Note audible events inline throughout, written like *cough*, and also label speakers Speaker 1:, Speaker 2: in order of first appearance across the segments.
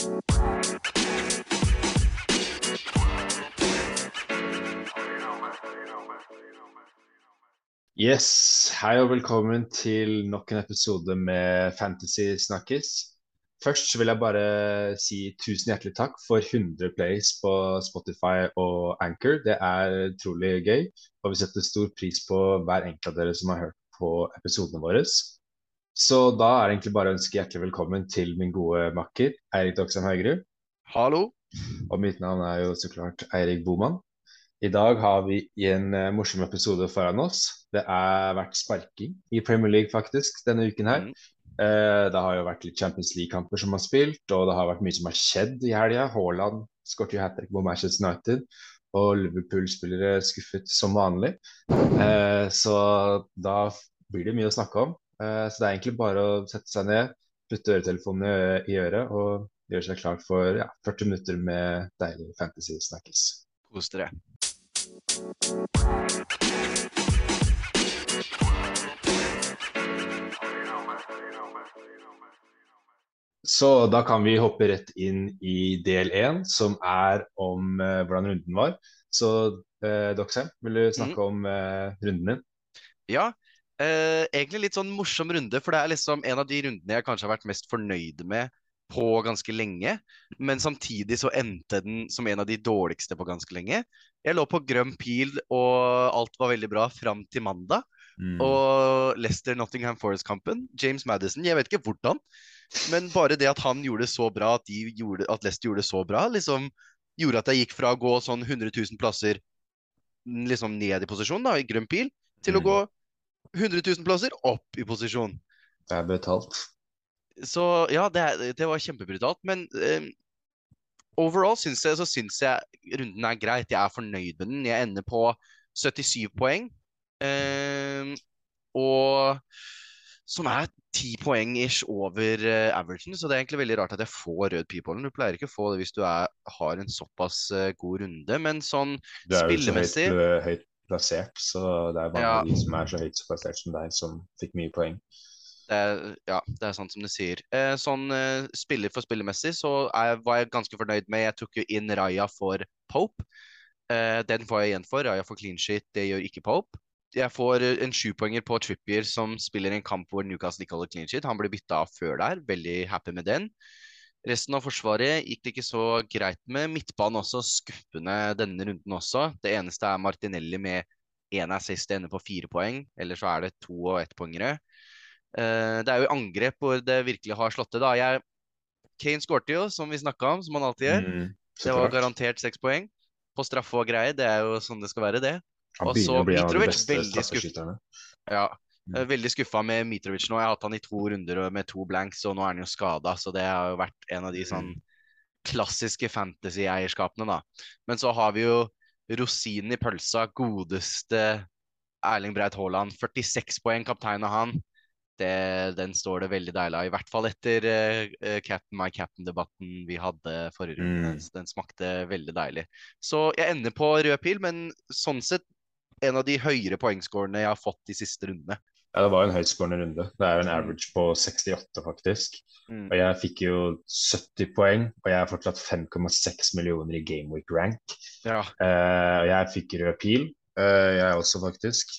Speaker 1: Yes, hei og velkommen til nok en episode med Fantasy Snakkes. Først vil jeg bare si tusen hjertelig takk for 100 plays på Spotify og Anchor. Det er utrolig gøy, og vi setter stor pris på hver enkelt av dere som har hørt på episodene våre. Så da er det egentlig bare å ønske hjertelig velkommen til min gode makker Eirik Doksheim Haugerud.
Speaker 2: Hallo.
Speaker 1: Og mitt navn er jo så klart Eirik Boman. I dag har vi en uh, morsom episode foran oss. Det har vært sparking i Premier League faktisk denne uken her. Mm. Uh, det har jo vært litt Champions League-kamper som har spilt, og det har vært mye som har skjedd i helga. Haaland skåret jo hat trick på Manchester United, og Liverpool-spillere skuffet som vanlig. Uh, så da blir det mye å snakke om. Så det er egentlig bare å sette seg ned, putte øretelefonene i øret og gjøre seg klar for ja, 40 minutter med deilig fantasy snakkes.
Speaker 2: Kos dere.
Speaker 1: Så da kan vi hoppe rett inn i del én, som er om uh, hvordan runden var. Så uh, Doxham, vil du snakke mm. om uh, runden din?
Speaker 2: Ja, uh, egentlig litt sånn morsom runde. For det er liksom en av de rundene jeg kanskje har vært mest fornøyd med på ganske lenge. Men samtidig så endte den som en av de dårligste på ganske lenge. Jeg lå på grønn pil, og alt var veldig bra fram til mandag. Mm. Og Leicester Nottingham Forest-kampen. James Madison, jeg vet ikke hvordan. Men bare det at han gjorde det så bra, at, gjorde, at Leicester gjorde det så bra, liksom gjorde at jeg gikk fra å gå sånn 100 000 plasser liksom ned i posisjon, da, i grønn pil, til mm. å gå 100 000 plasser opp i posisjon.
Speaker 1: Det er brutalt.
Speaker 2: Så ja, det, det var kjempebrutalt. Men eh, overall syns jeg, så syns jeg runden er greit. Jeg er fornøyd med den. Jeg ender på 77 poeng. Eh, og som er ti poeng ish over uh, averagen. Så det er egentlig veldig rart at jeg får rød pipolen. Du pleier ikke å få det hvis du er, har en såpass uh, god runde, men sånn spillemessig
Speaker 1: Du er jo så høyt, plassert, så det er mange ja. av de som er så høyt plassert som deg, som fikk mye poeng.
Speaker 2: Det er, ja, det er sant som du sier. Eh, sånn eh, spiller for spillermessig så er, var jeg ganske fornøyd med Jeg tok jo inn Raja for Pope. Eh, den får jeg igjen for. Raja for clean shit, det gjør ikke Pope. Jeg får eh, en sjupoenger på Trippier som spiller en kamp hvor Newcastle ikke holder clean shit. Han ble bytta av før der. Veldig happy med den. Resten av forsvaret gikk det ikke så greit med. Midtbanen også skuffende denne runden også. Det eneste er Martinelli med én assist, ender på fire poeng. Eller så er det to og ettpoengere. Uh, det er jo angrep hvor det virkelig har slått til. da. Jeg, Kane skårte jo, som vi snakka om, som han alltid gjør. Mm, det var garantert seks poeng. På straffe og greier. Det er jo sånn det skal være, det.
Speaker 1: Og så Mitrovic, veldig skuffende.
Speaker 2: Ja. Veldig skuffa med Mitrovic nå. Jeg har hatt han i to runder med to blanks, og nå er han jo skada. Så det har jo vært en av de sånn mm. klassiske fantasy-eierskapene, da. Men så har vi jo rosinen i pølsa, godeste Erling Breit Haaland. 46 poeng, kaptein av han det, den står det veldig deilig av. I hvert fall etter uh, Captain My Captain-debatten vi hadde forrige runde. Mm. Den smakte veldig deilig. Så jeg ender på rød pil, men sånn sett en av de høyere poengscorene jeg har fått de siste rundene.
Speaker 1: Ja, det var en høytskårende runde. Det er jo en average på 68, faktisk. Mm. Og jeg fikk jo 70 poeng, og jeg har fortsatt 5,6 millioner i Gameweek rank. Ja. Uh, og jeg fikk rød pil, uh, jeg også, faktisk.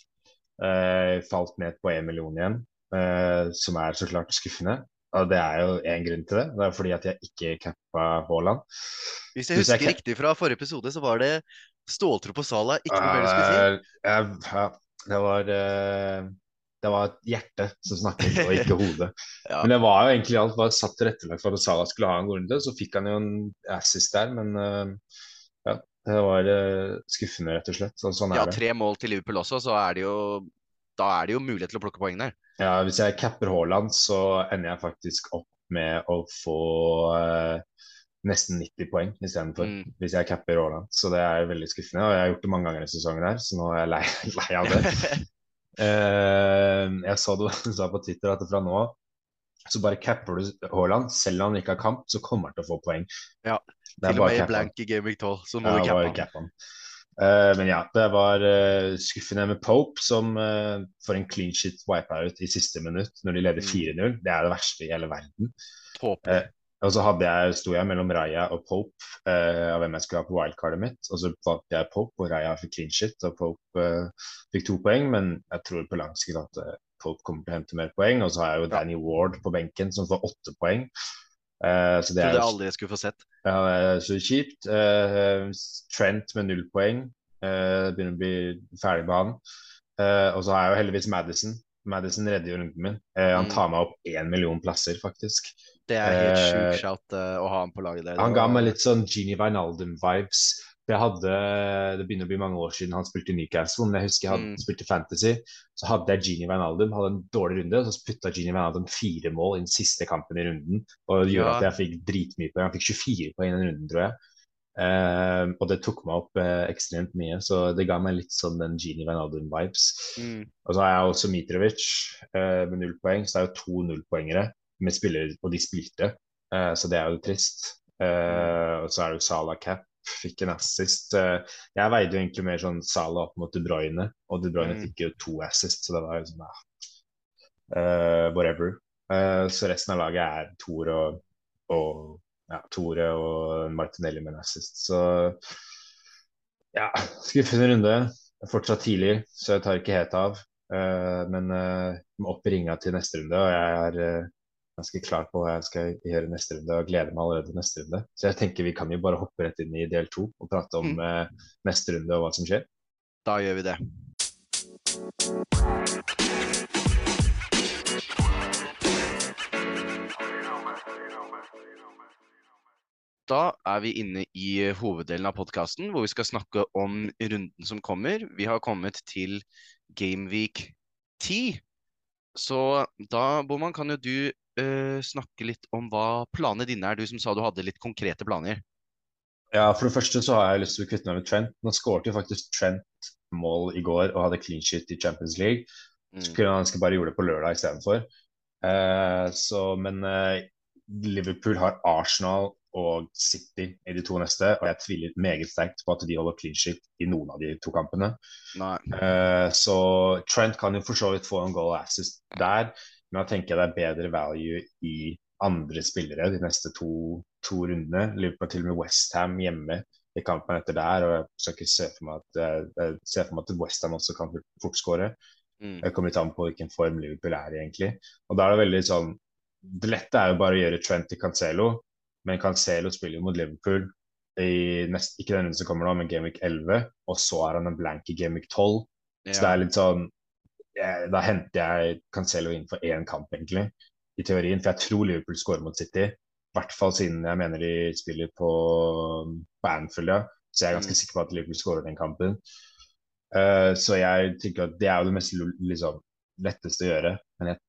Speaker 1: Uh, falt ned på 1 million igjen. Som er så klart skuffende. Og det er jo én grunn til det. Det er fordi at jeg ikke cappa Haaland.
Speaker 2: Hvis jeg husker jeg riktig fra forrige episode, så var det ståltro på Sala, ikke noe mer du skulle si?
Speaker 1: Ja, det var det var hjertet som snakket, og ikke *laughs* hodet. ja. Men det var jo egentlig alt var satt tilrettelagt for at Salah skulle ha en god runde. Så fikk han jo en assist der, men uh, ja, det var uh, skuffende, rett og slett. Så, sånn
Speaker 2: ja, tre mål til Liverpool også, så er det jo da er det jo mulighet til å plukke poeng der.
Speaker 1: Ja, hvis jeg capper Haaland, så ender jeg faktisk opp med å få uh, nesten 90 poeng istedenfor. Mm. Hvis jeg capper Haaland. Så det er veldig skuffende. Og jeg har gjort det mange ganger i sesongen her, så nå er jeg lei, *laughs* lei av det. *laughs* uh, jeg så *laughs* du sa på Twitter at fra nå så bare capper du Haaland. Selv om han ikke har kamp, så kommer han til å få poeng.
Speaker 2: Ja, til og med i blank i Week 12, så må ja, du cappe han.
Speaker 1: Uh, men ja, det var uh, skuffende med Pope, som uh, får en clean shit wipeout i siste minutt når de leder 4-0. Mm. Det er det verste i hele verden. Og så hadde jeg, sto jeg mellom Raja og Pope eh, av hvem jeg skulle ha på wildcardet mitt. Og så valgte jeg Pope, og Raja fikk clean shit, og Pope eh, fikk to poeng. Men jeg tror på lang sikt at eh, Pope kommer til å hente mer poeng. Og så har jeg jo Danny Ward på benken som får åtte poeng.
Speaker 2: Eh, så det er jo aldri skulle få sett.
Speaker 1: Ja, så kjipt. Eh, Trent med null poeng. Eh, begynner å bli ferdig med han. og så har jeg jo heldigvis Madison Madison redder jo runden min. Eh, han mm. tar meg opp én million plasser, faktisk.
Speaker 2: Det er helt eh, sjukt shout uh, å ha ham på laget der.
Speaker 1: Han ga meg litt sånn Genie Wijnaldum-vibes. Jeg hadde, Det begynner å bli mange år siden han spilte Newcastle, men jeg husker jeg hadde, mm. spilte Fantasy. Så hadde jeg Genie Wijnaldum, hadde en dårlig runde, og så putta Genie Wijnaldum fire mål i den siste kampen i runden. Og det gjorde ja. at jeg fikk dritmye poeng. Han fikk 24 poeng i den runden, tror jeg. Uh, og det tok meg opp uh, ekstremt mye, så det ga meg litt sånn den Genie Van Alden-vibes. Mm. Og så har jeg også Mitrovic uh, med null poeng, så det er jo to nullpoengere med spillere, og de spilte, så det er jo trist. Uh, Og så er det jo Salah Cap, fikk en assist. jeg veide jo egentlig mer sånn Salah opp mot De Bruyne, og De Bruyne mm. fikk jo to assist, så det var jo sånn ah, whatever. så resten av laget er Tor og, og ja, Tore og Martinelli med en assist. Så ja, skuffende runde. Fortsatt tidlig, så jeg tar ikke helt av. Uh, men uh, opp i ringa til neste runde, og jeg er uh, ganske klar på hva jeg skal gjøre neste runde, og gleder meg allerede til neste runde. Så jeg tenker vi kan jo bare hoppe rett inn i del to og prate om mm. neste runde og hva som skjer.
Speaker 2: Da gjør vi det. Da er vi inne i hoveddelen av podkasten, hvor vi skal snakke om runden som kommer. Vi har kommet til Gameweek 10. Så da, Boman, kan jo du uh, snakke litt om hva planene dine er. Du som sa du hadde litt konkrete planer.
Speaker 1: Ja, For det første så har jeg lyst til å kvitte meg med Trent. Nå skåret jo faktisk Trent mål i går og hadde clean shit i Champions League. Mm. Kunne han ønske bare gjorde det på lørdag istedenfor. Uh, så, men uh, Liverpool har Arsenal og City i de to neste. Og jeg tviler meget sterkt på at de holder clean shit i noen av de to kampene. Uh, så Trent kan jo for så vidt få en goal assist der, men da tenker jeg det er bedre value i andre spillere de neste to, to rundene. Liverpool til og med Westham hjemme i kampen etter der. og Jeg skal ikke se for meg at, eh, jeg for meg at Westham også kan fort skåre. Mm. Jeg kommer litt an på hvilken form Liverpool er i, egentlig. Og da er det veldig sånn Det lette er jo bare å gjøre Trent til Cancelo men Cancelo spiller jo mot Liverpool i nest, ikke den runden som kommer nå, men Gameweek 11. Og så er han en blank i Gameweek 12. Ja. Så det er litt sånn jeg, Da henter jeg Cancelo inn for én kamp, egentlig, i teorien. For jeg tror Liverpool skårer mot City. I hvert fall siden jeg mener de spiller på, på Anfield, ja. Så jeg er ganske mm. sikker på at Liverpool skårer den kampen. Uh, så jeg tenker at det er jo det mest liksom, letteste å gjøre. Men jeg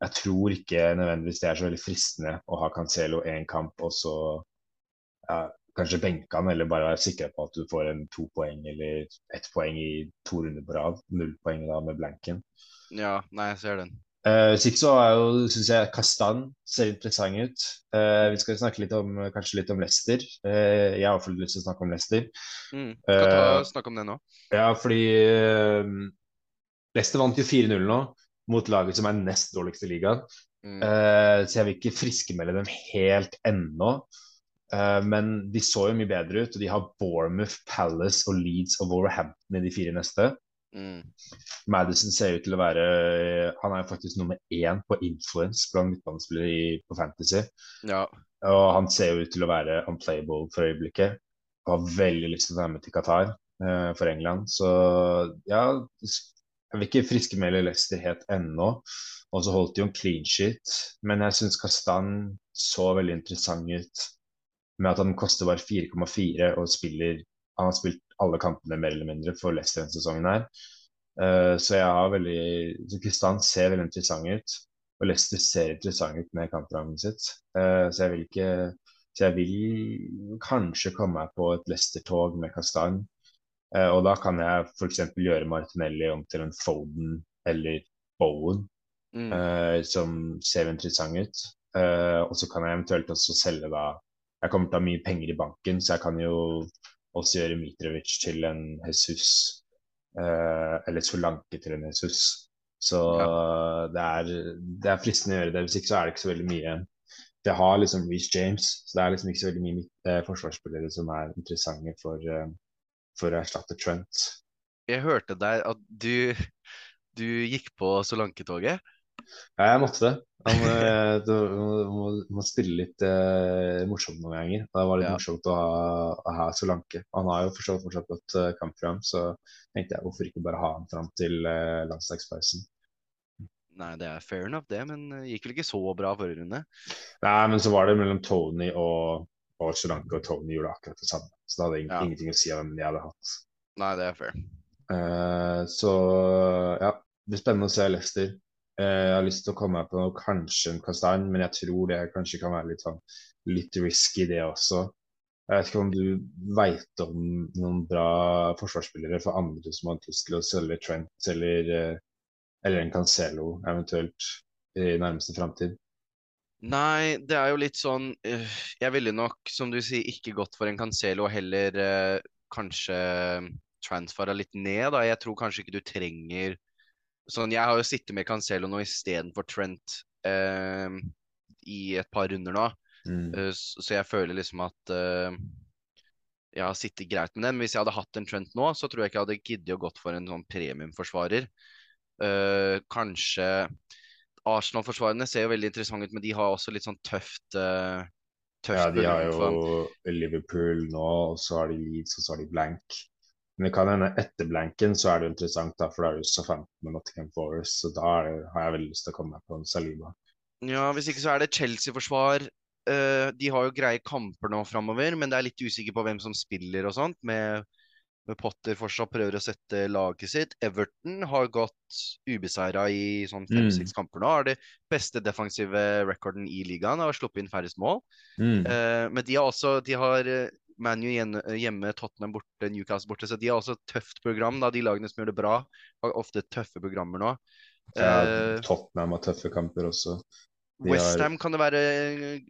Speaker 1: jeg tror ikke nødvendigvis det er så veldig fristende å ha Cancelo én kamp og så ja, kanskje benke han, eller bare være sikker på at du får en to poeng eller ett poeng i to runder på rad. Null poeng da med blanken.
Speaker 2: Ja, nei, jeg ser den.
Speaker 1: Uh, Hvis er jo, syns jeg Kastan ser interessant ut. Uh, vi skal snakke litt om, kanskje litt om Leicester. Uh, jeg har iallfall lyst til å snakke om Leicester.
Speaker 2: Mm, kan ta, snakke om det nå.
Speaker 1: Ja, fordi Leicester vant jo 4-0 nå mot laget som er nest dårligst i ligaen. Mm. Uh, så jeg vil ikke friskmelde dem helt ennå. Uh, men de så jo mye bedre ut, og de har Bournemouth, Palace og Leeds og Wolverhampton i de fire neste. Mm. Madison ser ut til å være Han er jo faktisk nummer én på influence blant midtbanespillere på Fantasy. Ja. Og han ser jo ut til å være unplayable for øyeblikket. Og har veldig lyst til å være med til Qatar uh, for England. Så ja, jeg vil ikke friskmelde Leicester helt ennå. Og så holdt de jo en clean sheet. Men jeg syns Kastan så veldig interessant ut med at han koster bare 4,4 og spiller Han har spilt alle kampene mer eller mindre for Leicester denne sesongen her. Uh, så jeg har veldig så Kastan ser veldig interessant ut. Og Leicester ser interessant ut med kampprogrammet sitt. Uh, så jeg vil ikke Så jeg vil kanskje komme meg på et Leicester-tog med Kastan. Uh, og da kan jeg f.eks. gjøre Martinelli om til en Foden eller Bowen, mm. som ser interessant ut. Og så kan jeg eventuelt også selge da Jeg kommer til å ha mye penger i banken, så jeg kan jo også gjøre Mitrovic til en Jesus. eller Solanke til en Jesus. Så ja. det, er, det er fristende å gjøre det. Hvis ikke så er det ikke så veldig mye jeg har liksom Reece James, så det er liksom ikke så veldig mye eh, forsvarsspillere som er interessante for, eh, for å erstatte Trent.
Speaker 2: Jeg hørte deg at du, du gikk på Solanke-toget.
Speaker 1: Ja, jeg måtte det. Han eh, du, må, må spille litt eh, morsomt noen ganger. Det var litt
Speaker 2: Ja.
Speaker 1: morsomt å ha, ha Solanke. Han har jo forstått fortsatt godt uh, kampprogram, så tenkte jeg hvorfor ikke bare ha han fram til uh, landslagspausen.
Speaker 2: Nei, det er fair enough, det, men det gikk vel ikke så bra forrige runde.
Speaker 1: Nei, men så var det mellom Tony og, og Solanke, og Tony gjorde akkurat det samme. Så det hadde
Speaker 2: Ja.
Speaker 1: ingenting å si hvem de hadde hatt.
Speaker 2: Nei, det er fair.
Speaker 1: Uh, så ja, det blir spennende å se Leicester. Eh, jeg har lyst til å komme meg på noe, kanskje en kastanje, men jeg tror det kanskje kan være litt sånn litt risky, det også. Jeg vet ikke om du veit om noen bra forsvarsspillere for andre som har lyst til å selge Trent eller, eh, eller en Cancelo eventuelt i nærmeste framtid.
Speaker 2: Nei, det er jo litt sånn øh, Jeg ville nok, som du sier, ikke gått for en Cancelo, heller øh, kanskje transfera litt ned, da. Jeg tror kanskje ikke du trenger Sånn, jeg har jo sittet med Cancelo nå istedenfor Trent øh, i et par runder nå,
Speaker 1: Mm.
Speaker 2: Uh, så jeg føler liksom at uh, jeg har sittet greit med den. Men hvis jeg hadde hatt en Trent nå, så tror jeg ikke jeg hadde giddet å gått for en sånn premiumforsvarer. Uh, kanskje Arsenal-forsvarerne ser jo veldig interessante ut, men de har også litt sånn tøft uh, tøft
Speaker 1: Ja, de har jo Liverpool nå, og så har de Leeds, og så har de blank. Men det kan hende etter blanken så er det interessant, da, for da er det jo Southampton og Nottingham Forest, så da det, har jeg veldig lyst til å komme meg på en Saliba.
Speaker 2: Ja, hvis ikke så er det Chelsea-forsvar. Eh, de har jo greie kamper nå framover, men det er litt usikker på hvem som spiller og sånt. Med, med Potter fortsatt prøver å sette laget sitt. Everton har gått ubeseira i sånn fem-seks kamper nå. Har det beste defensive rekorden i ligaen. Har sluppet inn færrest mål.
Speaker 1: Mm.
Speaker 2: Eh, men de har også de har eh, ManU hjemme, hjemme, Tottenham borte, Newcastle borte. Så de har også et tøft program. da De lagene som gjør det bra, har ofte tøffe programmer nå.
Speaker 1: Ja,
Speaker 2: Eh,
Speaker 1: Tottenham har tøffe kamper også. Westham har-
Speaker 2: kan det være eh,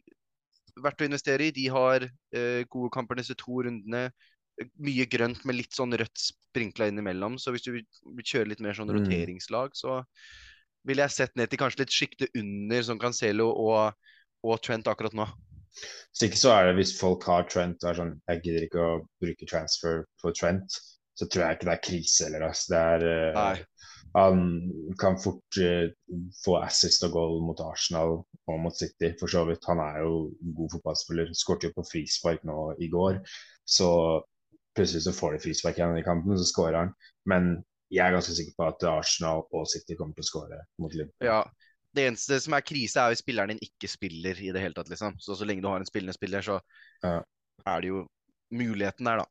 Speaker 2: verdt å investere i. De har uh, gode kamper neste to rundene. Mye grønt med litt sånn rødt sprinkla innimellom. Så hvis du vil kjøre litt mer sånn
Speaker 1: Mm.
Speaker 2: roteringslag, så ville jeg sett ned til kanskje litt sjikte under som Cancelo og, og Trent akkurat nå.
Speaker 1: Hvis ikke så er det hvis folk har Trent og er sånn Jeg gidder ikke å bruke transfer på Trent, så tror jeg ikke det er krise heller. Altså. Det er
Speaker 2: uh.
Speaker 1: Han kan fort uh, få assist og goal mot Arsenal og mot City, for så vidt. Han er jo god fotballspiller. Skåret jo på frispark nå i går, så plutselig så får de frispark igjen i kampen, så skårer han. Men jeg er ganske sikker på at Arsenal og City kommer til å skåre mot Liverpool.
Speaker 2: Ja. Det eneste som er krise, er hvis spilleren din ikke spiller i det hele tatt, liksom. Så så lenge du har en spillende spiller, så
Speaker 1: Ja.
Speaker 2: er det jo muligheten der, da.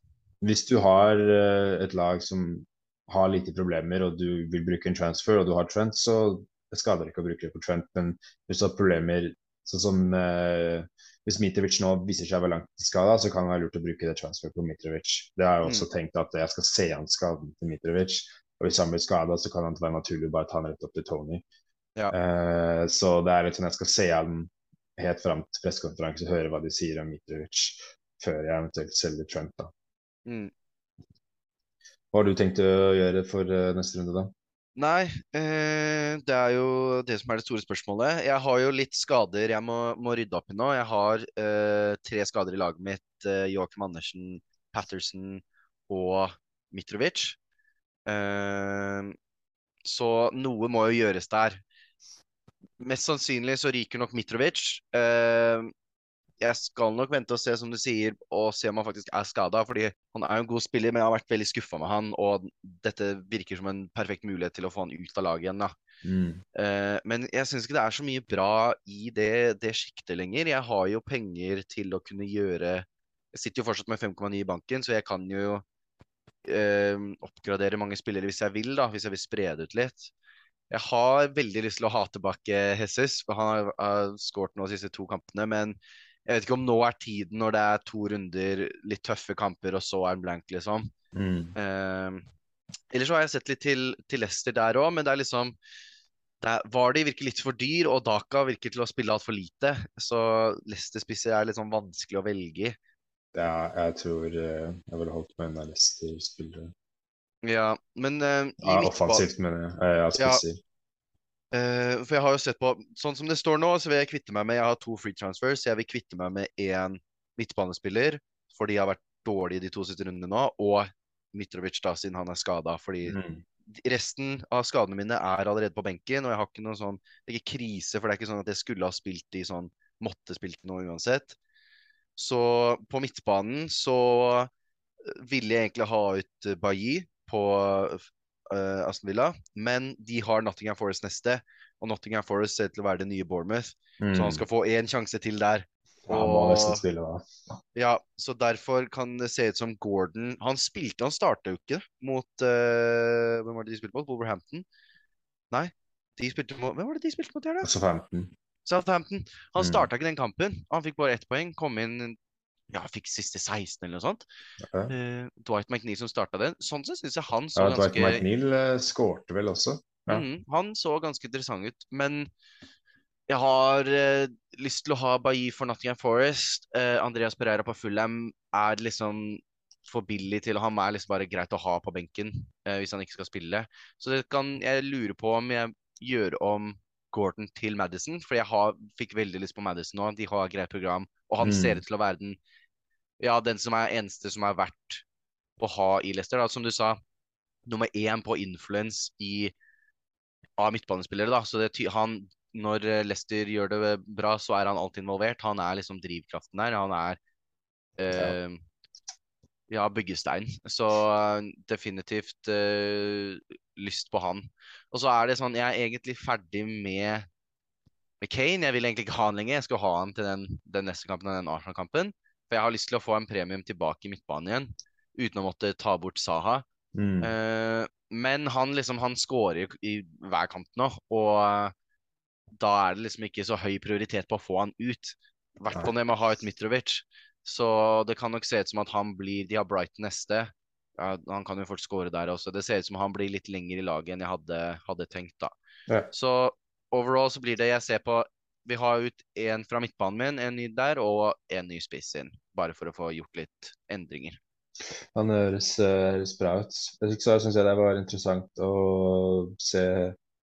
Speaker 1: Hvis du har eh, et lag som har lite problemer, og du vil bruke en transfer, og du har Trent, så det skader ikke å bruke det på Trent. Men hvis du har problemer sånn som eh, Hvis Mitrovic nå viser seg å være langtidsskada, så kan det være lurt å bruke det transfer på Mitrovic. Det har jeg også tenkt at jeg skal se an skaden til Mitrovic. Og hvis han blir skada, så kan det være naturlig å bare ta han rett opp til Tony.
Speaker 2: Ja.
Speaker 1: Eh, så det er litt sånn jeg skal se an helt fram til pressekonferanse, høre hva de sier om Mitrovic, før jeg eventuelt selger Trump, da.
Speaker 2: Mm.
Speaker 1: Hva har du tenkt å gjøre for eh, neste runde, da?
Speaker 2: Nei, eh, det er jo det som er det store spørsmålet. Jeg har jo litt skader jeg må, må rydde opp i nå. Jeg har eh, tre skader i laget mitt. Eh, Joakim Andersen, Patterson og Mitrovic. Eh, så noe må jo gjøres der. Mest sannsynlig så ryker nok Mitrovic. Uh, jeg skal nok vente og se, som du sier, og se om han faktisk er skada. Fordi han er jo en god spiller, men jeg har vært veldig skuffa med han. Og dette virker som en perfekt mulighet til å få han ut av laget igjen. da. Uh, men jeg syns ikke det er så mye bra i det, det sjiktet lenger. Jeg har jo penger til å kunne gjøre Jeg sitter jo fortsatt med 5,9 i banken, så jeg kan jo uh, oppgradere mange spillere hvis jeg vil, da, hvis jeg vil spre det ut litt. Jeg har veldig lyst til å ha tilbake Jesus, for han har, har skåret nå de siste to kampene. Men jeg vet ikke om nå er tiden når det er to runder, litt tøffe kamper, og så er han blank, liksom. Eh, ellers så har jeg sett litt til, til Leicester der òg, men det er liksom der var de virker litt for dyr, og Daka virker til å spille altfor lite. Så Leicester-spisser er litt sånn vanskelig å velge i.
Speaker 1: Ja, jeg tror eh, jeg ville holdt meg unna Leicester-spillere.
Speaker 2: Ja, men uh, i
Speaker 1: Ja, offensivt, mener jeg. Eh, Ja,
Speaker 2: Ja. Uh, for jeg har jo sett på Sånn som det står nå, så vil jeg kvitte meg med Jeg har to free transfers. Jeg vil kvitte meg med én midtbanespiller, for de har vært dårlige de to siste rundene nå. Og Mitrovic, da, siden han er skada. Fordi mm. resten av skadene mine er allerede på benken, og jeg har ikke noen sånn Det er ikke krise, for det er ikke sånn at jeg skulle ha spilt i sånn Måtte spilt noe uansett. Så på midtbanen så ville jeg egentlig ha ut Bailly på uh, Aston Villa, men de har Nottingham Forest neste. Og Nottingham Forest ser til å være det nye Bournemouth, mm. så han skal få én sjanse til der.
Speaker 1: Må spille.
Speaker 2: Ja, så derfor kan det se ut som Gordon Han spilte, han starta jo ikke mot uh, Hvem var det de spilte mot? Wolverhampton? Nei, de spilte mot Hvem var det de spilte mot her, da?
Speaker 1: Southampton.
Speaker 2: Southampton. Han mm. starta ikke den kampen. Han fikk bare ett poeng. Kom inn ja, fikk siste 16 eller noe sånt. Ja. Uh, Dwight McNeil som starta den. Sånn så syns jeg han så
Speaker 1: ja,
Speaker 2: ganske
Speaker 1: Dwight McNeil uh, skårte vel også.
Speaker 2: Ja. Mm, han så ganske interessant ut. Men jeg har uh, lyst til å ha Bailly for Nottingham Forest. Andreas Pereira på Fulham er liksom for billig til Han er liksom bare greit å ha på benken hvis han ikke skal spille. Så det kan jeg lure på om jeg gjør om Gordon til Madison, for jeg har, fikk veldig lyst på Madison nå. De har greit program, og han mm. ser ut til å være den ja, den som er eneste som er verdt å ha i Leicester. Da. Som du sa, nummer én på influence av midtbanespillere. Da. Så det, han, når Leicester gjør det bra, så er han alltid involvert. Han er liksom drivkraften der. Han er eh, ja, byggestein. Så uh, definitivt uh, lyst på han. Og så er det sånn, jeg er egentlig ferdig med, med Kane. Jeg vil egentlig ikke ha han lenger. Jeg skal ha han til den, den neste kampen, den Arsenal-kampen. For jeg har lyst til å få en premium tilbake i midtbanen igjen, uten å måtte ta bort Saha. Mm. Uh, men han liksom, han skårer i, i hver kamp nå, og uh, da er det liksom ikke så høy prioritet på å få han ut. I hvert fall når man har et Mitrovic. Så det kan nok se ut som at han blir De har Brighton neste. Ja, han kan jo fort skåre der også. Det ser ut som han blir litt lenger i laget enn jeg hadde, hadde tenkt, da. Ja. Så overall så blir det jeg ser på vi har ut en fra midtbanen min, en ny der, og en ny spiss inn. Bare for å få gjort litt endringer.
Speaker 1: Han høres, høres bra ut. Jeg syns jeg det var interessant å se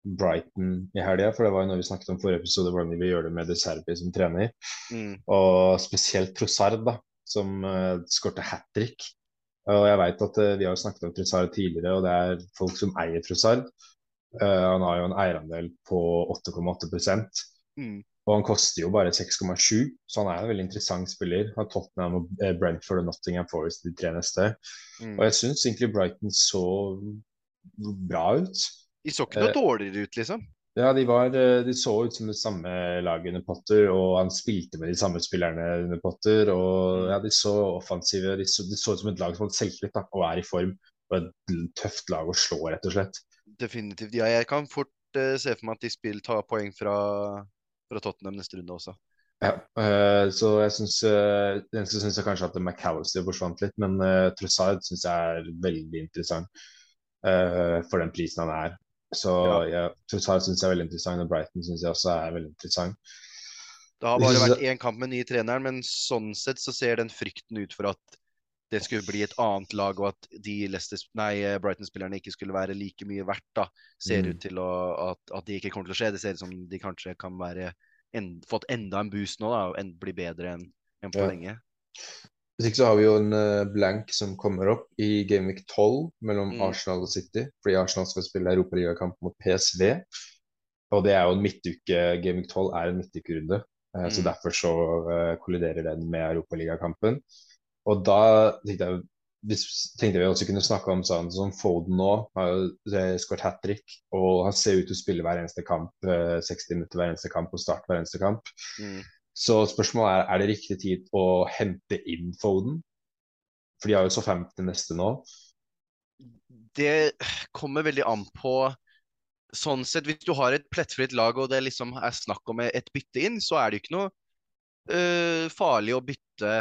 Speaker 1: Brighton i helga, for det var jo noe vi snakket om forrige episode, hvordan vi vil gjøre det med De Serbi som trener. Mm. Og spesielt Trossard, da, som uh, skårte hat trick. Og jeg vet at uh, Vi har snakket om Trossard tidligere, og det er folk som eier Trossard. Uh, han har jo en eierandel på 8,8 Mm. Og han koster jo bare 6,7, så han er en veldig interessant spiller. Han har Tottenham, og Brentford og Nottingham Forest de tre neste. Mm. Og jeg syns egentlig Brighton så bra ut.
Speaker 2: De så ikke noe eh, dårligere ut, liksom?
Speaker 1: Ja, de, var, eh, de, så ut som det samme laget under Potter, og han spilte med de samme spillerne under Potter. og mm. ja, De så offensive De så, de så ut som et lag som hadde selvtillit og er i form. Og et tøft lag å slå, rett og slett.
Speaker 2: Definitivt. Ja, jeg kan fort uh, se for meg at de spill tar poeng fra fra Tottenham neste runde også.
Speaker 1: Ja, uh, så jeg syns uh, eneste syns jeg kanskje at McAllister forsvant litt, men uh, Trossard syns jeg er veldig interessant for den prisen han er. Så ja. ja Trossard syns jeg er veldig interessant, og Brighton syns jeg også er veldig interessant.
Speaker 2: Det har bare vært én kamp med nye treneren, men sånn sett så ser den frykten ut for at det skulle bli et annet lag, og at de Brighton-spillerne ikke skulle være like mye verdt. da, Ser mm. ut til å, at, at, det ikke kommer til å skje. Det ser ut som de kanskje kan være en, fått enda en boost nå da, og en, bli bedre enn en på ja. lenge.
Speaker 1: Hvis ikke så har vi jo en uh, blank som kommer opp i Gameweek 12 mellom mm. Arsenal og City. Fordi Arsenal skal spille europaligakamp mot PSV. Og det er jo en midtuke. Gameweek 12 er en midtukerunde. Uh, mm. Så derfor så uh, kolliderer den med europaligakampen. Og da tenkte jeg, hvis, tenkte vi også kunne snakke om sånn som Foden nå. Har jo skåret hat trick, og han ser ut til å spille hver eneste kamp. 60 eh, minutter hver eneste kamp og starte hver eneste kamp. Mm. Så spørsmålet er er det riktig tid å hente inn Foden? For de har jo så 50 neste nå.
Speaker 2: Det kommer veldig an på Sånn sett, Hvis du har et plettfritt lag og det liksom er snakk om et bytte inn, så er det jo ikke noe øh, farlig å bytte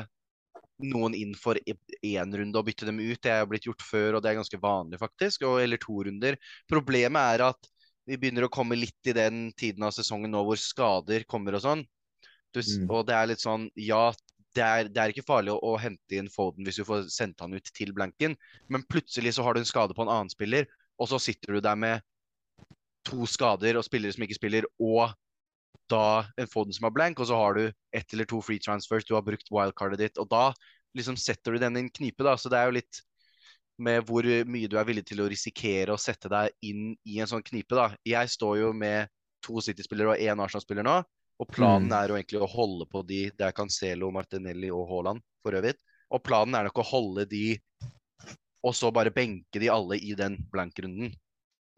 Speaker 2: noen inn for én runde og bytte dem ut. Det er blitt gjort før, og det er ganske vanlig, faktisk. Og, eller to runder. Problemet er at vi begynner å komme litt i den tiden av sesongen nå hvor skader kommer og sånn. Du, mm. Og det er litt sånn Ja, det er, det er ikke farlig å, å, hente inn Foden hvis du får sendt han ut til blanken, men plutselig så har du en skade på en annen spiller, og så sitter du der med to skader og spillere som ikke spiller, og da en Foden som er blank, og så har du ett eller to free transfers, du har brukt wildcardet ditt, og da liksom setter du den i en knipe, da. Så det er jo litt med hvor mye du er villig til å risikere å sette deg inn i en sånn knipe, da. Jeg står jo med to City-spillere og én Arsenal-spiller nå, og planen mm. er jo egentlig å holde på de Det er Cancelo, Martinelli og Haaland for øvrig. Og planen er nok å holde de, og så bare benke de alle i den blank-runden.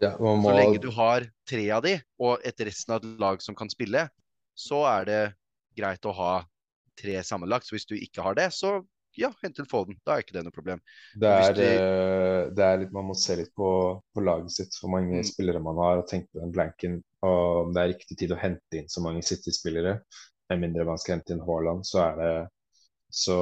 Speaker 1: Ja, må...
Speaker 2: Så lenge du har tre av de, og et resten av et lag som kan spille, så er det greit å ha tre sammenlagt. Så hvis du ikke har det, så ja, hent ut Foden. Da er ikke det noe problem.
Speaker 1: Det er, de... Eh, det er litt, Man må se litt på, på laget sitt, hvor mange mm. spillere man har, og tenke på den blanken. Og om det er riktig tid å hente inn så mange City-spillere, med mindre man skal hente inn Haaland, så er det så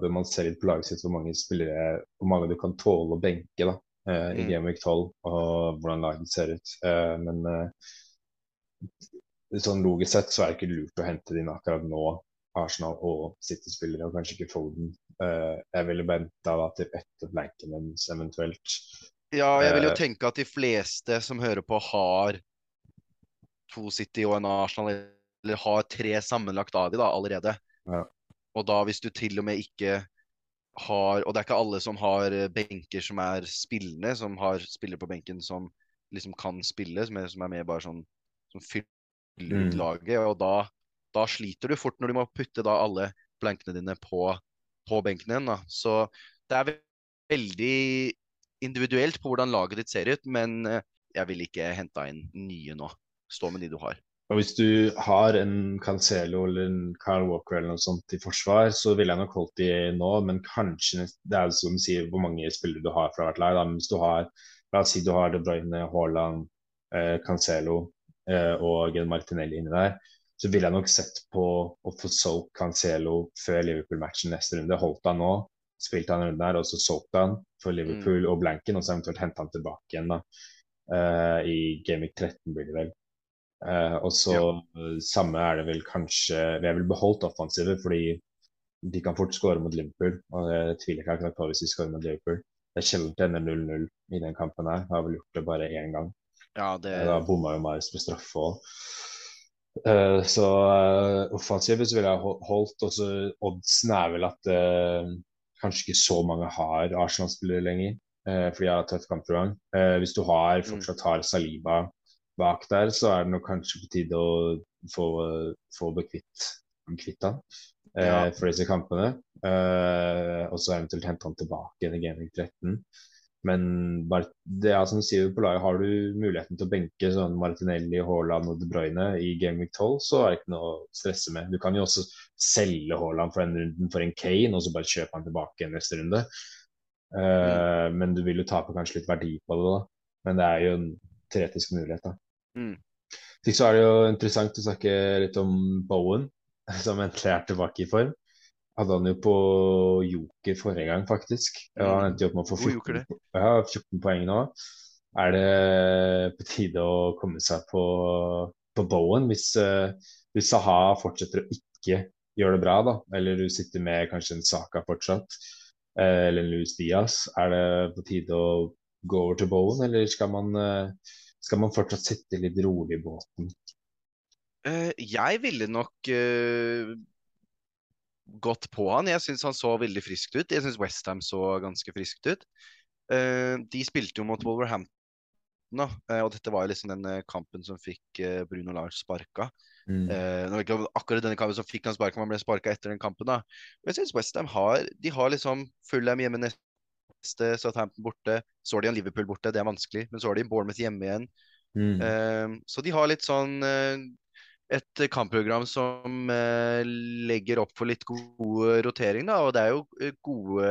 Speaker 1: bør man se litt på laget sitt hvor mange spillere hvor mange du kan tåle å benke da, eh, i mm. Game Week 12, og hvordan laget ser ut. Eh, men eh, sånn logisk sett så er det ikke lurt å hente inn akkurat nå Arsenal og City-spillere, og kanskje ikke Foden. Uh, jeg ville venta til etter blanken deres eventuelt.
Speaker 2: Ja, jeg vil jo uh, tenke at de fleste som hører på, har to City og en Arsenal, eller har tre sammenlagt av de da, allerede.
Speaker 1: Ja.
Speaker 2: Og da hvis du til og med ikke har Og det er ikke alle som har benker som er spillende, som har spillere på benken som liksom kan spille, som er, som er med bare sånn som fyller ut mm. laget. Og da da sliter du fort når du må putte da alle blankene dine på, på benken din. Da. Så det er veldig individuelt på hvordan laget ditt ser ut, men eh, jeg vil ikke hente inn nye nå. Stå med de du har.
Speaker 1: Og Hvis du har en Cancelo eller en Carl Walker eller noe sånt i forsvar, så ville jeg nok holdt de nå, men kanskje Det er som du sier hvor mange spillere du har fra hvert lag. Hvis du har La oss si du har De Bruyne, Haaland, eh, Cancelo eh, og Martinelli inni der så ville jeg nok sett på å få solgt Cancelo før Liverpool-matchen neste runde. Holdt han nå, spilte han runden der, og så solgte han for Liverpool mm. og blanken, og så eventuelt hente han tilbake igjen da. eh, I Gamic 13 blir det vel. Uh, og så ja. samme er det vel kanskje Vi har vel beholdt offensivet, fordi de kan fort skåre mot Liverpool. Og jeg tviler ikke på hvis de skårer mot Liverpool. Det er sjelden det ender 0-0 i den kampen her. Jeg har vel gjort det bare én gang.
Speaker 2: Ja, det...
Speaker 1: Da bomma jo Marius på straffe òg. Uh, så uh, offensivet så ville jeg holdt. Også oddsen er vel at uh, kanskje ikke så mange har Arsenal-spillere lenger. fordi jeg har tøft kampprogram. hvis du har, mm. fortsatt har Saliba bak der, så er det nok kanskje på tide å få, få bekvitt kvitt han ja. for disse kampene. og så eventuelt hente han tilbake i Gaming 13. Men det er som sier på laget, har du muligheten til å benke sånn Martinelli, Haaland og De Bruyne i Gaming 12, så er det ikke noe å stresse med. Du kan jo også selge Haaland for den runden for en Kane, og så bare kjøpe han tilbake neste runde. Eh, mm. Men du vil jo tape kanskje litt verdi på det, da. Men det er jo en teoretisk mulighet, da.
Speaker 2: Mm.
Speaker 1: Så er det jo interessant å snakke litt om Bowen, *laughs* som endelig er tilbake i form hadde han jo på joker forrige gang, faktisk. Ja, han endte jo opp med å få 14, ja, 14 poeng nå. Er det på tide å komme seg på, på Bowen hvis, uh, hvis Saha fortsetter å ikke gjøre det bra, da? Eller du sitter med kanskje en Saka fortsatt, uh, eller en Louis Diaz. Er det på tide å gå over til Bowen, eller skal man, uh, skal man fortsatt sitte litt rolig i båten?
Speaker 2: jeg ville nok gått på han. Jeg syns han så veldig frisk ut. Jeg syns Westham så ganske friskt ut. Uh, de spilte jo mot Wolverhampton, og dette var jo liksom den kampen som fikk Bruno Lars sparka. Mm. akkurat denne kampen som fikk han sparka, man ble sparka etter den kampen. da. Men jeg syns Westham har De har liksom Fulham hjemme neste, Southampton borte. Så har de en Liverpool borte, det er vanskelig. Men så har de Bournemouth hjemme igjen. Mm. så de har litt sånn et kampprogram som uh, legger opp for litt gode rotering. Da, og det er jo gode,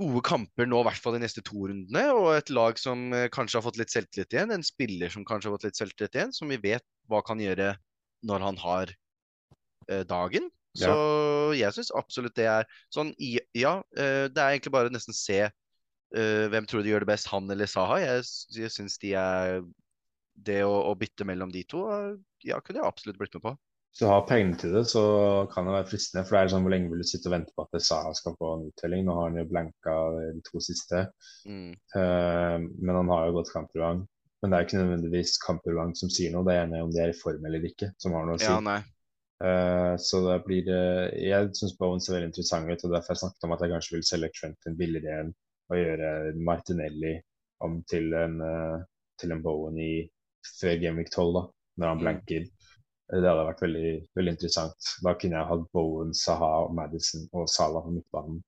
Speaker 2: gode kamper nå, i hvert fall de neste to rundene. Og et lag som kanskje har fått litt selvtillit igjen. En spiller som kanskje har fått litt selvtillit igjen, som vi vet hva kan gjøre når han har eh, dagen. Ja. Så jeg syns absolutt det er sånn Ja, eh, det er egentlig bare nesten se eh, hvem tror du gjør det best, han eller Saha. Jeg, jeg syns de er det å, å, bytte mellom de to, ja, kunne jeg absolutt blitt med på.
Speaker 1: Hvis du har pengene til det, så kan det være fristende. For det er sånn, hvor lenge vil du sitte og vente på at Saha skal få en uttelling? Nå har han jo blanka de to siste. Mm. Uh, men han har jo godt kampprogram. Men det er ikke nødvendigvis kampprogram som sier noe, det er gjerne om de er i form eller ikke, som har noe å si.
Speaker 2: Ja, nei.
Speaker 1: Uh, så det blir uh, Jeg syns Bowen ser veldig interessant ut, og derfor har jeg snakket om at jeg kanskje vil selge Trenton billigere enn å gjøre Martinelli om til en, uh, til en Bowen i før Gameweek 12, da, når han mm. blanker. Det hadde vært veldig, veldig interessant. Da kunne jeg hatt Bowen, Saha, Madison og Salah på midtbanen.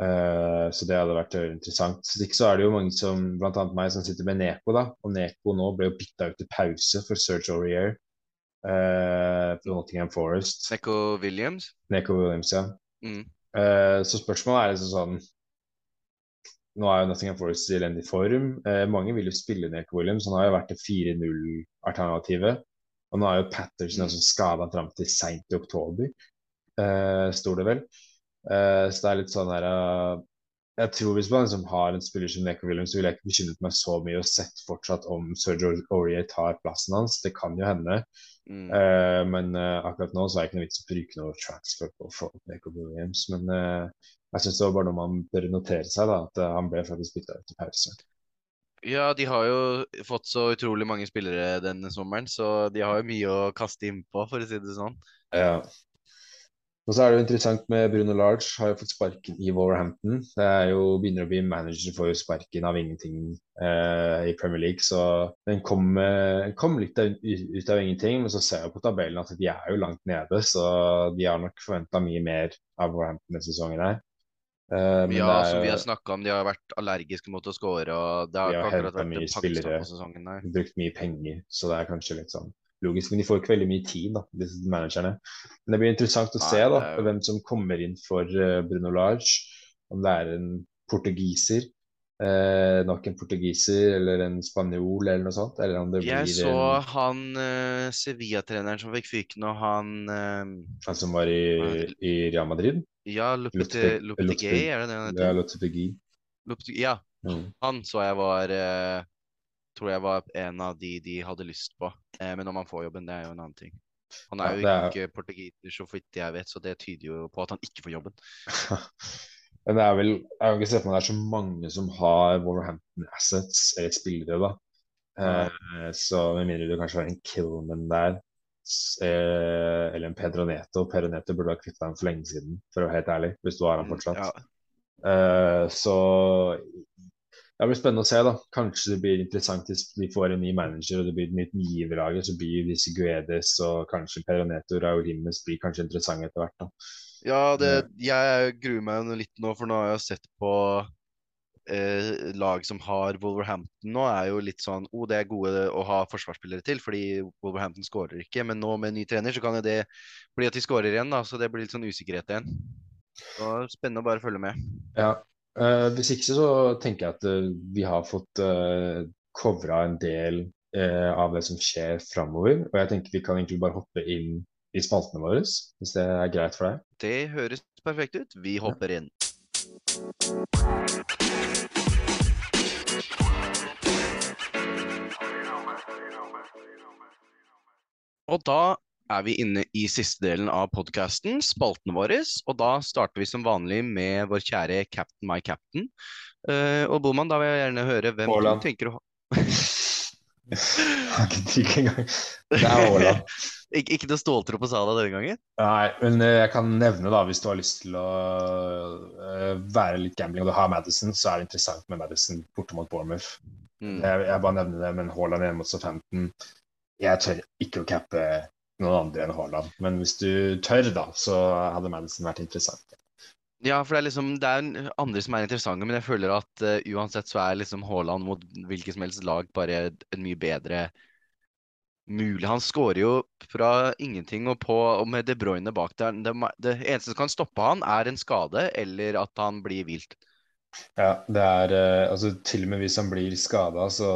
Speaker 1: Uh, så det hadde vært interessant. Så ikke så er det jo mange som, annet meg, som sitter med Neko. da, Og Neko nå ble jo bytta ut til pause for Serge Aurier uh, Nottingham Forest.
Speaker 2: Neko Williams?
Speaker 1: Neko Williams, ja.
Speaker 2: Mm.
Speaker 1: Uh, så spørsmålet er liksom sånn Nå er jo Nottingham Forest i elendig form. mange vil jo spille Neko Williams. Han har jo vært det 4-0-alternativet. Og nå er jo Patterson mm. altså skada fram til seint i oktober, står det vel. Uh, så det er litt sånn her uh, Jeg tror hvis man liksom har en spiller som Neko Williams, så ville jeg ikke bekymret meg så mye og sett fortsatt om Serge Aurier tar plassen hans. Det kan jo hende. Mm. Uh, men akkurat nå så er det ikke noe vits å bruke noe transfer på få Jacob Williams. Men jeg syns det var bare noe man bør notere seg, da, at han ble faktisk bytta ut til pause.
Speaker 2: Ja, de har jo fått så utrolig mange spillere denne sommeren, så de har jo mye å kaste innpå, for å si det sånn.
Speaker 1: Ja. Og så er det jo interessant med Bruno Large, har jo fått sparken i Wolverhampton. Det er jo, begynner å bli manager for sparken av ingenting eh, i Premier League. Så den kom, eh, kom litt ut, ut, av ingenting, men så ser jeg på tabellen at de er jo langt nede. Så de har nok forventa mye mer av Wolverhampton denne sesongen her.
Speaker 2: Uh, ja, er, som vi har snakka om, de har vært allergiske mot å score. Og det har
Speaker 1: de har
Speaker 2: vært
Speaker 1: mye spillere, brukt mye penger, så det er kanskje litt sånn logisk. Men de får ikke veldig mye tid, da, disse managerne. Men det blir interessant å se da, hvem som kommer inn for uh, Bruno Large. Om det er en portugiser, eh, nok en portugiser eller en spanjol eller noe sånt. Eller om det
Speaker 2: jeg så en... han uh, Sevilla-treneren som fikk fyken, og han uh...
Speaker 1: Han som var i, i Real Madrid?
Speaker 2: Ja, Lopetegui, er det det han
Speaker 1: heter? Ja, Lopetegui.
Speaker 2: Ja, mm. han så jeg var uh, tror jeg var en av de de hadde lyst på. Eh, men om han får jobben, det er jo en annen ting. Han er jo ja, er... ikke portugiser, så vidt jeg vet, så det tyder jo på at han ikke får jobben. *laughs*
Speaker 1: men det er vel Jeg kan ikke se for meg det er så mange som har Wolverhampton assets, eller spillere, da. Eh, så med mindre du kanskje har en Killman der, eh, eller en Pedro Neto. Pedro Neto burde ha kvitta ham for lenge siden, for å være helt ærlig, hvis du har han mm, fortsatt. Ja. Eh, så det blir spennende å se. da. Kanskje det blir interessant hvis de får en ny manager og det blir et nytt giverlag. Så blir disse Guedes og kanskje Peroneto Raúl blir kanskje interessante etter hvert. da.
Speaker 2: Ja, det, jeg gruer meg litt nå, for nå har jeg sett på eh, lag som har Wolverhampton nå, er jo litt sånn oh, det er gode å ha forsvarsspillere til, fordi Wolverhampton skårer ikke. Men nå med ny trener så kan jo det bli at de skårer igjen, da, så det blir litt sånn usikkerhet igjen. Så Spennende å bare følge med.
Speaker 1: Ja, Uh, hvis ikke så tenker jeg at uh, vi har fått uh, covra en del uh, av det som skjer framover. Og jeg tenker vi kan egentlig bare hoppe inn i spaltene våre, hvis det er greit for deg?
Speaker 2: Det høres perfekt ut. Vi hopper inn. Og da er vi inne i siste delen av podkasten, spalten vår. Og da starter vi som vanlig med vår kjære Captain My Captain. Uh, og Boman, da vil jeg gjerne høre hvem
Speaker 1: Haaland.
Speaker 2: du tenker å
Speaker 1: Jeg har *laughs* ikke engang. Det er Haaland. *laughs*
Speaker 2: Ik ikke noe ståltro på Sala denne gangen?
Speaker 1: Nei, men uh, jeg kan nevne, da, hvis du har lyst til å uh, være litt gambling og du har Madison, så er det interessant med Madison borte mot Bournemouth. Mm. Jeg, jeg, bare nevner det, men Haaland hjemme mot Southampton Jeg tør ikke å cappe noen andre enn Haaland. Men hvis du tør, da, så hadde Madison vært interessant.
Speaker 2: Ja, for det er liksom Det er andre som er interessante, men jeg føler at uh, uansett så er liksom Haaland mot hvilket som helst lag bare en mye bedre mulig. Han skårer jo fra ingenting og på og med De Bruyne bak der. Det, det, eneste som kan stoppe han, er en skade eller at han blir vilt.
Speaker 1: Ja, det er uh, altså til og med hvis han blir skada, så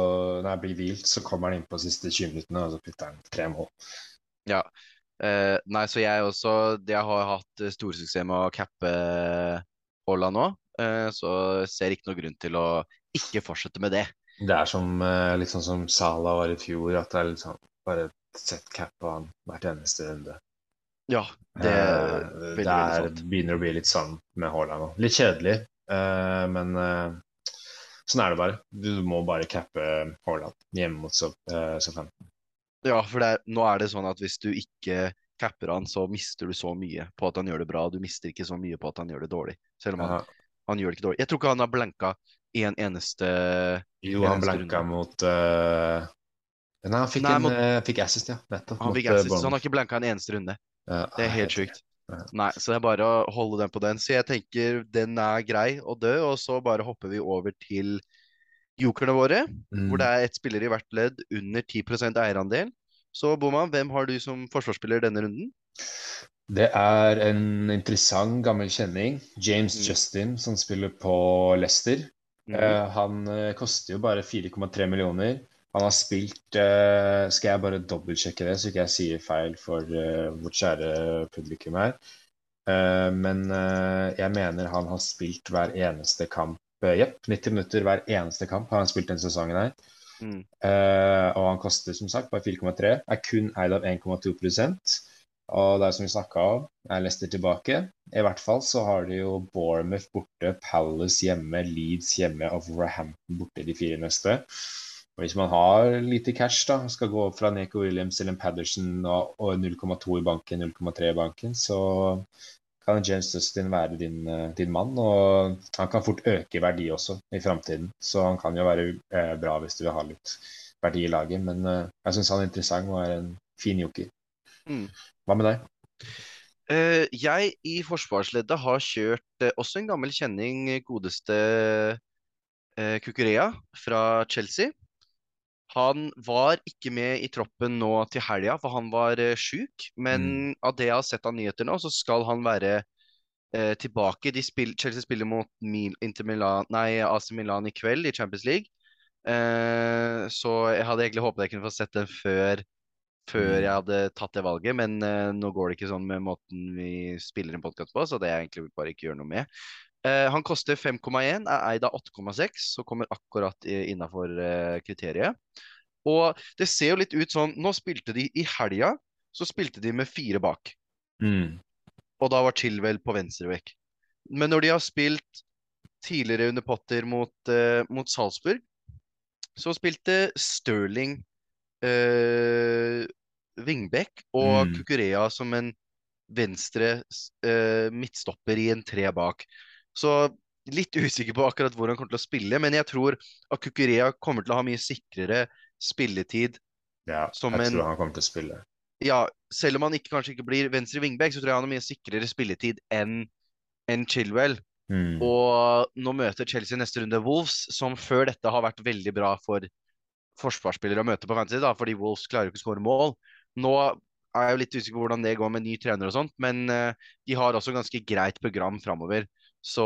Speaker 1: nei, blir vilt, så kommer han inn på de siste 20 minuttene og så putter han tre mål.
Speaker 2: Ja. Eh, nei, så jeg også Jeg har hatt storsuksess med å cappe Haaland nå. Eh, så ser ikke noe grunn til å ikke fortsette med det.
Speaker 1: Det er som, eh, litt sånn som Sala var i fjor, at det er litt sånn bare sett cap på han hvert eneste runde.
Speaker 2: Ja, det,
Speaker 1: eh, det er, begynner å bli litt sånn med Haaland nå. Litt kjedelig, eh, men eh, sånn er det bare. Du må bare cappe Haaland hjemme mot Southampton.
Speaker 2: Ja, for er, nå er det sånn at hvis du ikke capper han, så mister du så mye på at han gjør det bra. Du mister ikke så mye på at han gjør det dårlig. Selv om han, han gjør det ikke dårlig. Jeg tror ikke han har blanka en eneste
Speaker 1: Jo, han blanka runde. mot uh... Nei, han fikk, Nei, en, mot... uh, fikk assist, ja. Nettopp.
Speaker 2: Han fikk assist, så han har ikke blanka en eneste runde. Ja, det er helt sjukt. Nei, så det er bare å holde den på den. Så jeg tenker den er grei å dø, og så bare hopper vi over til jokerne våre, mm. hvor det er ett spiller i hvert ledd under 10% eierandel. Så Boman, hvem har du som forsvarsspiller denne runden?
Speaker 1: Det er en interessant gammel kjenning. James mm. Justin, som spiller på Leicester. Mm. Uh, han uh, koster jo bare 4,3 millioner. Han har spilt uh, Skal jeg bare dobbeltsjekke det, så ikke jeg sier feil for vårt kjære publikum her. men jeg mener han har spilt hver eneste kamp. Jepp, 90 minutter hver eneste kamp har han spilt denne sesongen her. Mm. og han koster som sagt bare 4,3. Er kun eid av 1,2 og det er som vi snakka om, er Leicester tilbake. I hvert fall så har de jo Bournemouth borte, Palace hjemme, Leeds hjemme og Rahampton borte de fire neste. Og Hvis man har lite cash, da, skal gå fra Neko Williams eller og, og 0,2 i banken, 0,3 i banken, så kan James Dustin være din, eh, din, mann. Og han kan fort øke i verdi også i framtiden. Så han kan jo være eh, bra hvis du vil ha litt verdi i laget. Men eh, jeg syns han er interessant og er en fin joker. Mm. Hva med deg?
Speaker 2: Uh, jeg i forsvarsleddet har kjørt uh, også en gammel kjenning, godeste uh, Kukurea fra Chelsea. Han var ikke med i troppen nå til helga, for han var uh, sjuk. Men mm. av det jeg har sett av nyheter nå, så skal han være uh, tilbake. Spill, Chelsea spiller mot Mil, Milan, nei, AC Milan i kveld i Champions League. Uh, så jeg hadde egentlig håpet jeg kunne få sett den før før mm. jeg hadde tatt det valget, men uh, nå går det ikke sånn med måten vi spiller en podkast på, så det er egentlig bare ikke gjøre noe med. Uh, han koster 5,1, er eid av 8,6, så kommer akkurat innafor uh, kriteriet. Og det ser jo litt ut sånn Nå spilte de i helga, så spilte de med fire bak. Mm. Og da var Chilwell på venstrevekk. Men når de har spilt tidligere under Potter mot, mot Salzburg, så spilte Sterling uh, Vingbekk og mm. Kukurea som en venstre uh, midtstopper i en tre bak. Så litt usikker på akkurat hvor han kommer til å spille, men jeg tror at Kukurea kommer til å ha mye sikrere spilletid.
Speaker 1: Ja, jeg en, tror han kommer til å spille.
Speaker 2: Ja, selv om han ikke, kanskje ikke blir venstre wingback, så tror jeg han har mye sikrere spilletid enn en Chilwell. Mm. Og nå møter Chelsea neste runde Wolves, som før dette har vært veldig bra for forsvarsspillere å møte på fantasy, da, fordi Wolves klarer jo ikke å skåre mål. Nå er jeg jo litt usikker på hvordan det går med ny trener og sånt, men uh, de har også ganske greit program framover. Så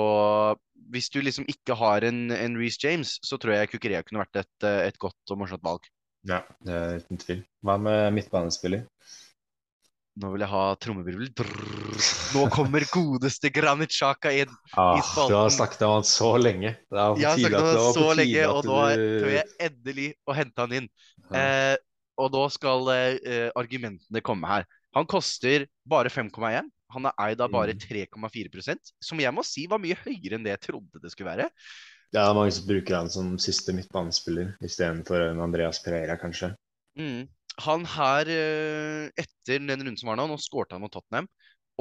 Speaker 2: hvis du liksom ikke har en, en Reece James, så tror jeg Kukurea kunne vært et, eh, et godt og morsomt valg.
Speaker 1: Ja, det er uten tvil. Hva med midtbanespiller?
Speaker 2: Nå vil jeg ha trommevirvel. Nå kommer godeste Granit Xhaka inn
Speaker 1: ah, i spalten. Du har snakket om han så lenge.
Speaker 2: Det er jeg har snakket om han så lenge, og nå tør jeg endelig å hente han inn. Ja. Eh, og da skal eh, argumentene komme her. Han koster bare 5,1. Han er eid av bare 3,4 mm. som jeg må si var mye høyere enn det jeg trodde det skulle være.
Speaker 1: Ja, det er mange som bruker han som siste midtbanespiller istedenfor Andreas Pereira, kanskje.
Speaker 2: Mm han her, eh, etter den runden som var nå, nå skårte han mot Tottenham.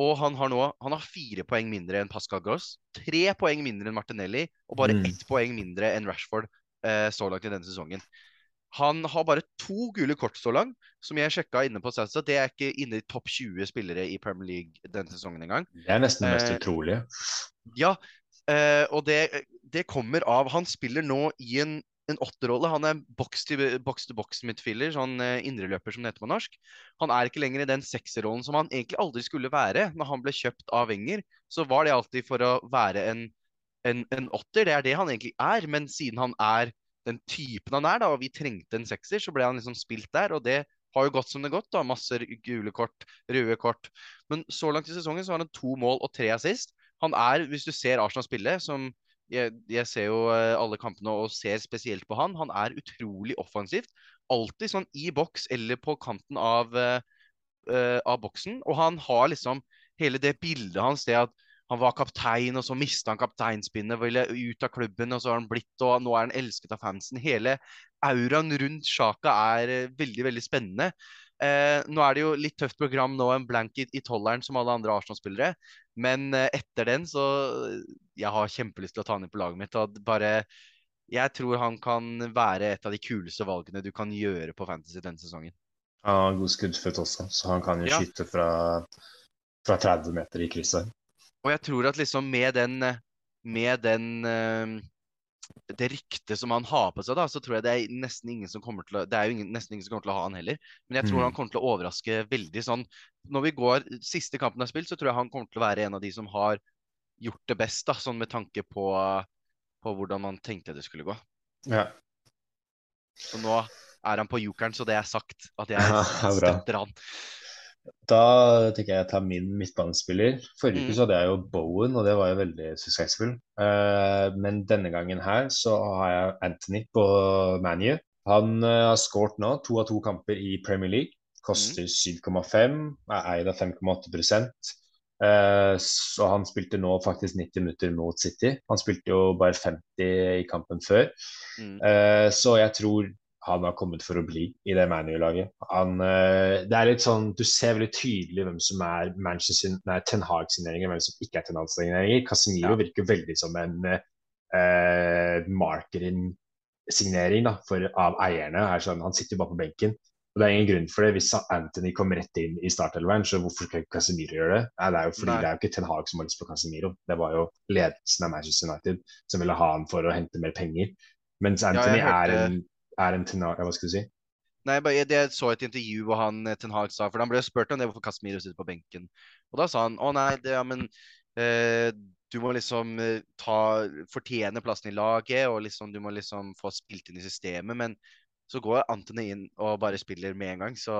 Speaker 2: Og han har nå han har fire poeng mindre enn Pascal Gross, tre poeng mindre enn Martinelli og bare mm. ett poeng mindre enn Rashford eh, så langt i denne sesongen. Han har bare to gule kort så langt, som jeg sjekka inne på Statsa. Det er ikke inne i topp 20 spillere i Premier League denne sesongen engang.
Speaker 1: Det er nesten mest eh, utrolige.
Speaker 2: Ja, eh, og det, det, kommer av Han spiller nå i en en åtterrolle. Han er box-to-box-midtfiller, sånn eh, indreløper som det heter på norsk. Han er ikke lenger i den sekserrollen som han egentlig aldri skulle være. Når han ble kjøpt av Wenger, så var det alltid for å være en, en, en, åtter. Det er det han egentlig er. Men siden han er den typen han er, da, og vi trengte en sekser, så ble han liksom spilt der. Og det har jo gått som det gått. da, Masse gule kort, røde kort. Men så langt i sesongen så har han to mål og tre assist. Han er, hvis du ser Arsenal spille, som jeg, jeg, ser jo eh, alle kampene og ser spesielt på han. Han er utrolig offensivt. Alltid sånn i boks eller på kanten av, uh, av boksen. Og han har liksom hele det bildet hans, det at han var kaptein, og så mista han kapteinspinnet, ville ut av klubben, og så har han blitt, og nå er han elsket av fansen. Hele auraen rundt Sjaka er eh, veldig, veldig spennende. Eh, nå er det jo litt tøft program nå, en blank i, i tolleren som alle andre Arsenal-spillere. Men eh, etter den så Jeg har kjempelyst til å ta han inn på laget mitt. og bare jeg tror han kan være et av de kuleste valgene du kan gjøre på Fantasy denne sesongen.
Speaker 1: Han har god skuddføtt også, så han kan jo ja. skyte fra, fra 30 meter i krysset.
Speaker 2: Og jeg tror at liksom med den, med den uh, det ryktet som han har på seg, da, så tror jeg det er nesten ingen som kommer til å Det er jo ingen, nesten ingen som kommer til å ha han heller. Men jeg tror mm. han kommer til å overraske veldig sånn Når vi går siste kampen er spilt, så tror jeg han kommer til å være en av de som har gjort det best, da, sånn med tanke på, på hvordan man tenkte det skulle gå.
Speaker 1: Ja.
Speaker 2: Så nå er han på jokeren, så det er sagt at jeg *laughs* støtter han.
Speaker 1: Da tenker jeg jeg tar min midtbanespiller. Forrige uke mm. så hadde jeg jo Bowen, og det var jo veldig suksessfull. Uh, men denne gangen her så har jeg Anthony på ManU. Han uh, har skåret nå to av to kamper i Premier League. Koster mm. 7,5, er eid av 5,8 uh, Så han spilte nå faktisk 90 minutter mot City. Han spilte jo bare 50 i kampen før. Mm. Uh, så jeg tror han har kommet for å bli i det ManU-laget. Uh, det er litt sånn, Du ser veldig tydelig hvem som er Manchester, nei, Ten Hag-signeringer, hvem som ikke er Ten Hag-signeringer. Casemiro ja. virker veldig som en uh, marketing-signering av eierne. Sånn, han sitter bare på benken. Og Det er ingen grunn for det. Hvis Anthony kommer rett inn i startelveren, så hvorfor skal ikke Casemiro gjøre det? Nei, det er jo fordi Nei. det er jo ikke Ten Hag som har lyst på Casemiro. Det var jo ledelsen av Manchester United som ville ha han for å hente mer penger. Mens Anthony ja, hørte... er en er en Ten Hag Hva skal du si?
Speaker 2: Nei, bare, jeg så et intervju hvor han eh, Ten Hag sa For han ble spurt om det hvorfor Casemiro sitter på benken. Og da sa han å nei, det, ja, men eh, du må liksom eh, ta fortjene plassen i laget, og liksom du må liksom få spilt inn i systemet. Men så går Anthony inn og bare spiller med en gang. Så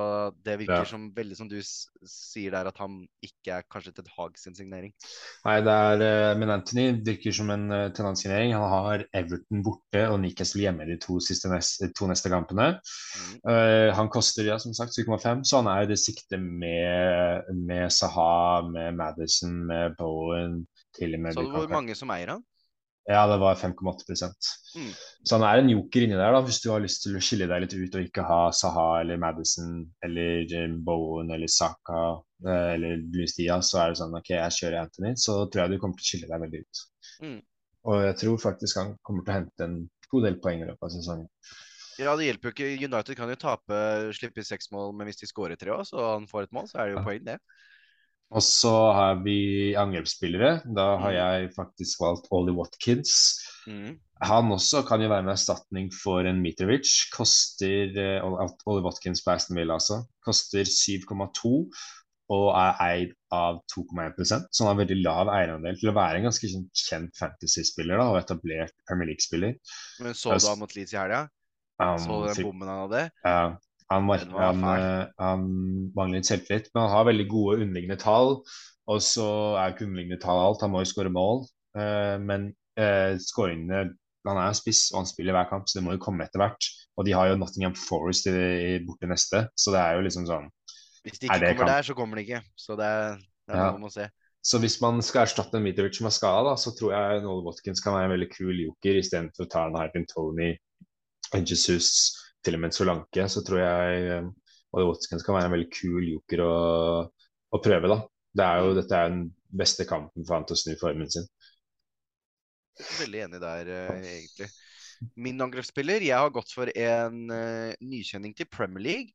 Speaker 2: det virker ja. som veldig som du sier der, at han ikke er kanskje til Hag sin signering.
Speaker 1: Nei, det er, eh, men Anthony virker som en eh. Han har Everton borte og Newcastle hjemme de to, neste, to neste kampene. Mm. Uh, han koster ja, som sagt 7,5, så han er i det sikte med, med Saha, med Madison, med Bowen. Til og med
Speaker 2: så hvor mange som eier han?
Speaker 1: Ja, det var 5,8 mm. Så han er en joker inni der, da, hvis du har lyst til å skille deg litt ut og ikke ha Saha eller Madison eller Jim Bowen eller Saka eh, eller Louis Diaz, så er det sånn OK, jeg kjører Anthony, så tror jeg du kommer til å skille deg veldig ut. Mm. Og jeg tror faktisk han kommer til å hente en god del poeng i løpet av sesongen.
Speaker 2: Ja, det hjelper jo ikke. United kan jo tape, slippe seks mål, men hvis de skårer tre òg, så han får et mål, så er det jo ja. poeng, det.
Speaker 1: Og så har vi angrepsspillere. Da har mm. jeg faktisk valgt Ollie Watkins. Mm. Han også kan jo være en erstatning for en Mitrovic. Koster uh, Ollie Watkins på Aston Villa, altså. Koster 7,2 og er eid av 2,1 så han har veldig lav eierandel til å være en ganske sånn kjent fantasy-spiller og etablert Premier League-spiller.
Speaker 2: Men så du han mot Leeds i helga? Um, så du den bommen han hadde?
Speaker 1: Ja, han, han, eh, han, mangler litt selvtillit, men han har veldig gode underliggende tall. Og så er ikke underliggende tall alt, han må jo skåre mål. Uh, men uh, skåringene Han er spiss, og han spiller hver kamp, så det må jo komme etter hvert. Og de har jo Nottingham Forest i, i borte neste, så det er jo liksom sånn
Speaker 2: Hvis de ikke kommer kamp? der, så kommer de ikke. Så det, det er ja. noe man må se.
Speaker 1: Så hvis man skal erstatte Mitrovic som er skada, så tror jeg Noel Watkins kan være en veldig kul joker istedenfor å ta en Harpin Tony, Jesus til og med Solanke, så tror jeg Ollie eh, Watkins kan være en veldig kul joker å, å prøve. da. Det er jo, dette er den beste kampen for han til å snu formen sin.
Speaker 2: Veldig enig der, uh, egentlig. Min angrepsspiller, jeg har gått for en uh, nykjenning til Premier League.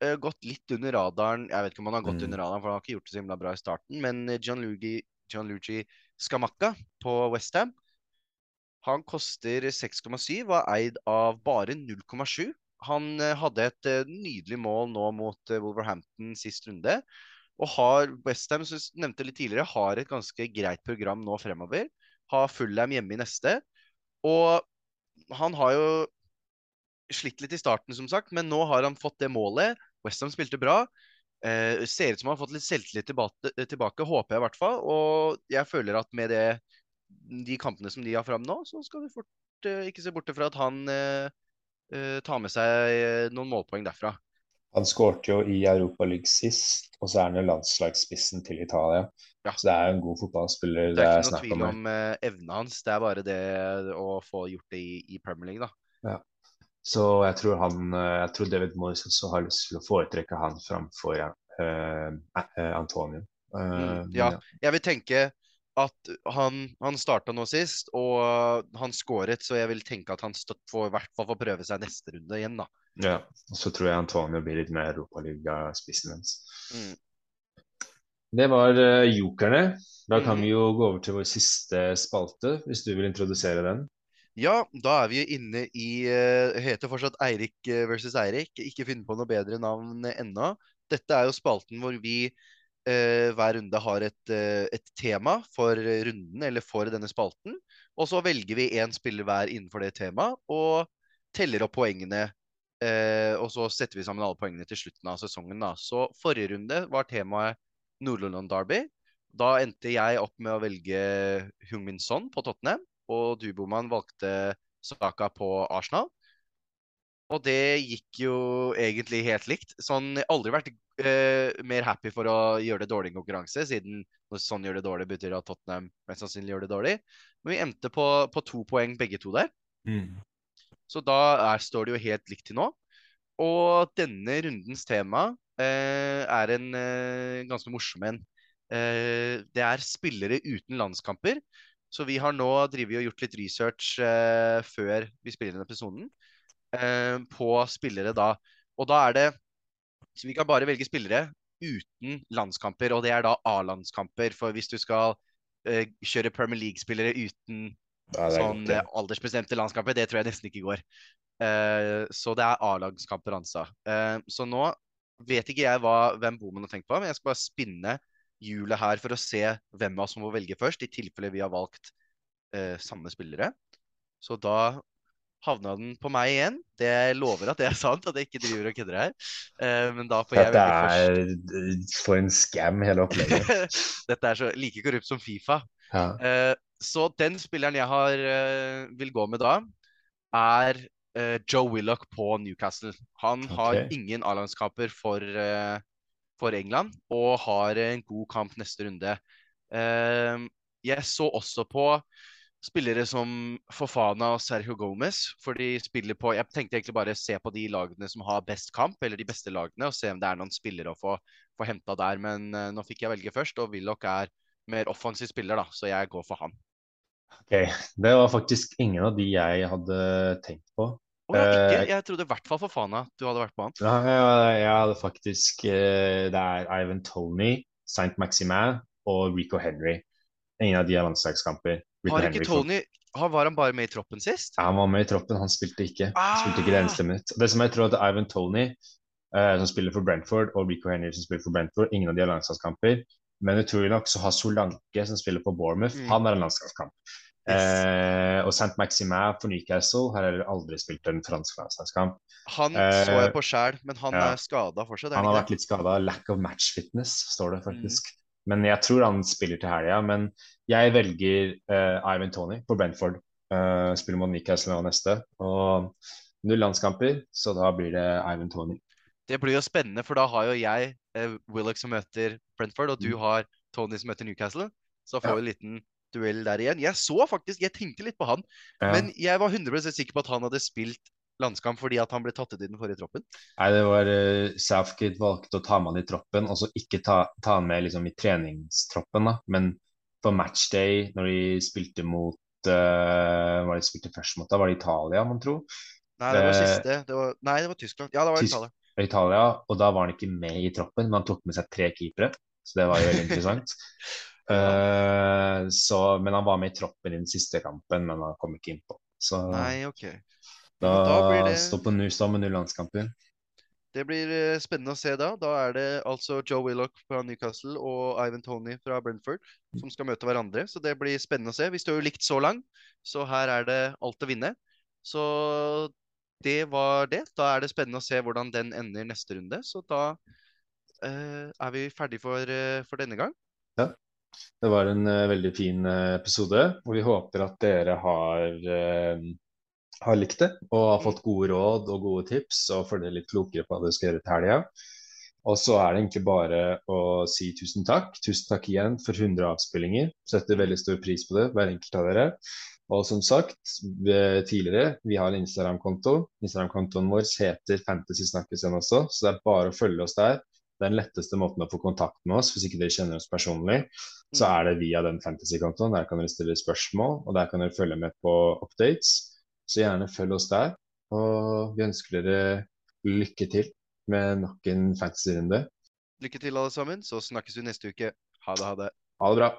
Speaker 2: Gått litt under radaren. Jeg vet ikke om han har gått mm. under radaren, for han har ikke gjort det så himla bra i starten. Men Gianluigi, Gianluigi Scamacca på Westham. Han koster 6,7 og er eid av bare 0,7. Han eh, hadde et eh, nydelig mål nå mot eh, Wolverhampton sist runde. Og har Westham, som jeg nevnte litt tidligere, har et ganske greit program nå fremover. Har Fullham hjemme i neste. Og han har jo slitt litt i starten, som sagt, men nå har han fått det målet. Westham spilte bra. Eh, ser ut som han har fått litt selvtillit tilbake, tilbake, håper jeg i hvert fall. Og jeg føler at med det, de kampene som de har fram nå, så skal vi fort eh, ikke se bort fra at han eh, ta med seg eh, noen målpoeng derfra.
Speaker 1: Han skårte jo i Europa League sist, og så er han jo landslagsspissen til Italia.
Speaker 2: Ja.
Speaker 1: Så det er jo en god fotballspiller.
Speaker 2: Det er ikke noe tvil
Speaker 1: om,
Speaker 2: om eh, evnen hans, det er bare det å få gjort det i, i Premier League, da.
Speaker 1: Så jeg tror han eh, Jeg tror David Morris også har lyst til å foretrekke han framfor uh, eh, eh, Antonio. Uh,
Speaker 2: Mm,
Speaker 1: ja.
Speaker 2: ja. Jeg vil tenke at han, han starta nå sist, og han skåret, så jeg vil tenke at han støtt får, i hvert fall får prøve seg neste runde igjen, da.
Speaker 1: ja. Og så tror jeg Antonio blir litt mer europaligaspissen hans.
Speaker 2: Mm.
Speaker 1: Det var uh, jokerne. Da kan
Speaker 2: mm.
Speaker 1: vi jo gå over til vår siste spalte, hvis du vil introdusere den.
Speaker 2: Ja, da er vi jo inne i uh, Heter fortsatt Eirik versus Eirik. Ikke finne på noe bedre navn ennå. Dette er jo spalten hvor vi hver runde har et, eh, et tema for runden, eller for denne spalten. Og så velger vi én spiller hver innenfor det temaet, og teller opp poengene. Eh, og så setter vi sammen alle poengene til slutten av sesongen. Da. Så forrige runde var temaet Nord-London Derby. Da endte jeg opp med å velge Hung-Min Son på Tottenham og du, Boman, valgte Saka på Arsenal. Og det gikk jo egentlig helt likt. Sånn, jeg har aldri vært eh, mer happy for å gjøre det dårlig i konkurranse, siden når sånn gjør det dårlig, betyr at Tottenham mest sannsynlig gjør det dårlig. Men vi endte på, på to poeng begge to der. Så da er, står det jo helt likt til nå. Og denne rundens tema eh, er en eh, ganske morsom en. Eh, det er spillere uten landskamper. Så vi har nå drivet og gjort litt research eh, før vi spiller denne episoden på spillere da. Og da er det Så vi kan bare velge spillere uten landskamper, og det er da A-landskamper. For hvis du skal eh, kjøre Premier League-spillere uten
Speaker 1: Ja,
Speaker 2: sånn eh, aldersbestemte landskamper, det tror jeg nesten ikke går. Uh, så det er A-lagskamper, altså. Uh, så nå vet ikke jeg hva, hvem Boman har tenkt på, men jeg skal bare spinne hjulet her for å se hvem av oss som må velge først, i tilfelle vi har valgt uh, samme spillere. Så da havna den på meg igjen. Det lover at det er sant, at jeg ikke driver og kødder her. Eh, men da får jeg
Speaker 1: Dette
Speaker 2: er først.
Speaker 1: eh, for en scam, hele opplegget. *laughs*
Speaker 2: Dette er så like korrupt som Fifa.
Speaker 1: Ja.
Speaker 2: Eh, så den spilleren jeg har, vil gå med da, er Joe Willoch på Newcastle. Han har ingen A-landskamper for, for England og har en god kamp neste runde. Jeg så også på spillere som Fofana og Sergio Gomez, for de spiller på Jeg tenkte egentlig bare se på de lagene som har best kamp, eller de beste lagene, og se om det er noen spillere å få, få henta der. Men uh, nå fikk jeg velge først, og Willoch er mer offensiv spiller, da, så jeg går for han.
Speaker 1: Ok, Det var faktisk ingen av de jeg hadde tenkt på.
Speaker 2: Oh, ja, ikke?
Speaker 1: Eh,
Speaker 2: Jeg trodde i hvert fall for Fana du hadde vært på han.
Speaker 1: Ja, jeg, hadde faktisk eh, Det er Ivan Tony, Saint Maximin og Rico Henry. Ingen av de har landslagskamper.
Speaker 2: Har ikke Tony Var han bare med i troppen sist?
Speaker 1: Ja, Han var med i troppen, han spilte ikke. Han spilte ikke det
Speaker 2: Ah!
Speaker 1: eneste minutt. Det som jeg tror at Ivan Tony, eh, som spiller for Brentford, og Rico Henry, som spiller for Brentford, ingen av de har landslagskamper. Men utrolig nok så har Solanke, som spiller for Bournemouth,
Speaker 2: Mm.
Speaker 1: han har en landslagskamp.
Speaker 2: Yes.
Speaker 1: Eh, og Saint Maximin for Newcastle har heller aldri spilt en fransk landslagskamp.
Speaker 2: Han
Speaker 1: eh,
Speaker 2: så jeg på sjæl, men han
Speaker 1: ja.
Speaker 2: er skada fortsatt. seg
Speaker 1: Han har vært litt skada. Lack of match fitness, står det faktisk. Men jeg tror han spiller til helga. Men jeg velger uh, Ivan Tony på Brentford. Uh, spiller mot Newcastle nå neste. Og null landskamper, så da blir det Ivan Tony.
Speaker 2: det? Blir jo spennende, for da har jo jeg uh, Willoch som møter Brentford, og du
Speaker 1: Mm.
Speaker 2: har Tony som møter Newcastle. Så får vi en liten duell der igjen. Jeg så faktisk, jeg tenkte litt på han,
Speaker 1: Ja.
Speaker 2: men jeg var 100% sikker på at han hadde spilt landskamp fordi at han ble tatt ut i den forrige troppen.
Speaker 1: Nei, det var uh, Southgate valgte å ta med han i troppen, og så ikke ta, ta han med liksom, i treningstroppen, da. Men på matchday, når de spilte mot uh, Hva de spilte først mot, da var det Italia, mon tro.
Speaker 2: Nei, det var
Speaker 1: Eh,
Speaker 2: siste. Det var, nei, det var Tyskland. Ja, det var
Speaker 1: Tysk-
Speaker 2: Italia.
Speaker 1: Italia, og da var han ikke med i troppen, men han tok med seg tre keepere. Så det var jo veldig interessant. *laughs* uh, så, men han var med i troppen i den siste kampen, men han kom ikke innpå. Så
Speaker 2: Nei, OK.
Speaker 1: da,
Speaker 2: da blir det-
Speaker 1: står på nu, med null landskamper.
Speaker 2: Det blir eh, spennende å se da. Da er det altså Joe Willoch fra Newcastle og Ivan Tony fra Brentford som skal møte hverandre. Så det blir spennende å se. Vi står jo likt så langt, så her er det alt å vinne. Så det var det. Da er det spennende å se hvordan den ender neste runde. Så da eh, er vi ferdig for, eh, for denne gang. Ja.
Speaker 1: Det var en uh, veldig fin episode, og vi håper at dere har, eh, har likt det og har fått gode råd og gode tips og føler dere litt klokere på hva du skal gjøre til helga. Og så er det egentlig bare å si tusen takk. Tusen takk igjen for 100 avspillinger. Setter veldig stor pris på det, hver enkelt av dere. Og som sagt tidligere, vi har en Instagram-konto. Instagram-kontoen vår heter Fantasy Snakkes igjen også, så det er bare å følge oss der. Det er den letteste måten å få kontakt med oss hvis ikke dere kjenner oss personlig. Så mm. er det via den fantasy-kontoen. Der kan dere stille spørsmål, og der kan dere følge med på updates. Så gjerne følg oss der. Og vi ønsker dere lykke til med nok en fantasy-runde.
Speaker 2: Lykke til, alle sammen. Så snakkes vi neste uke. Ha det, ha det.
Speaker 1: Ha det bra.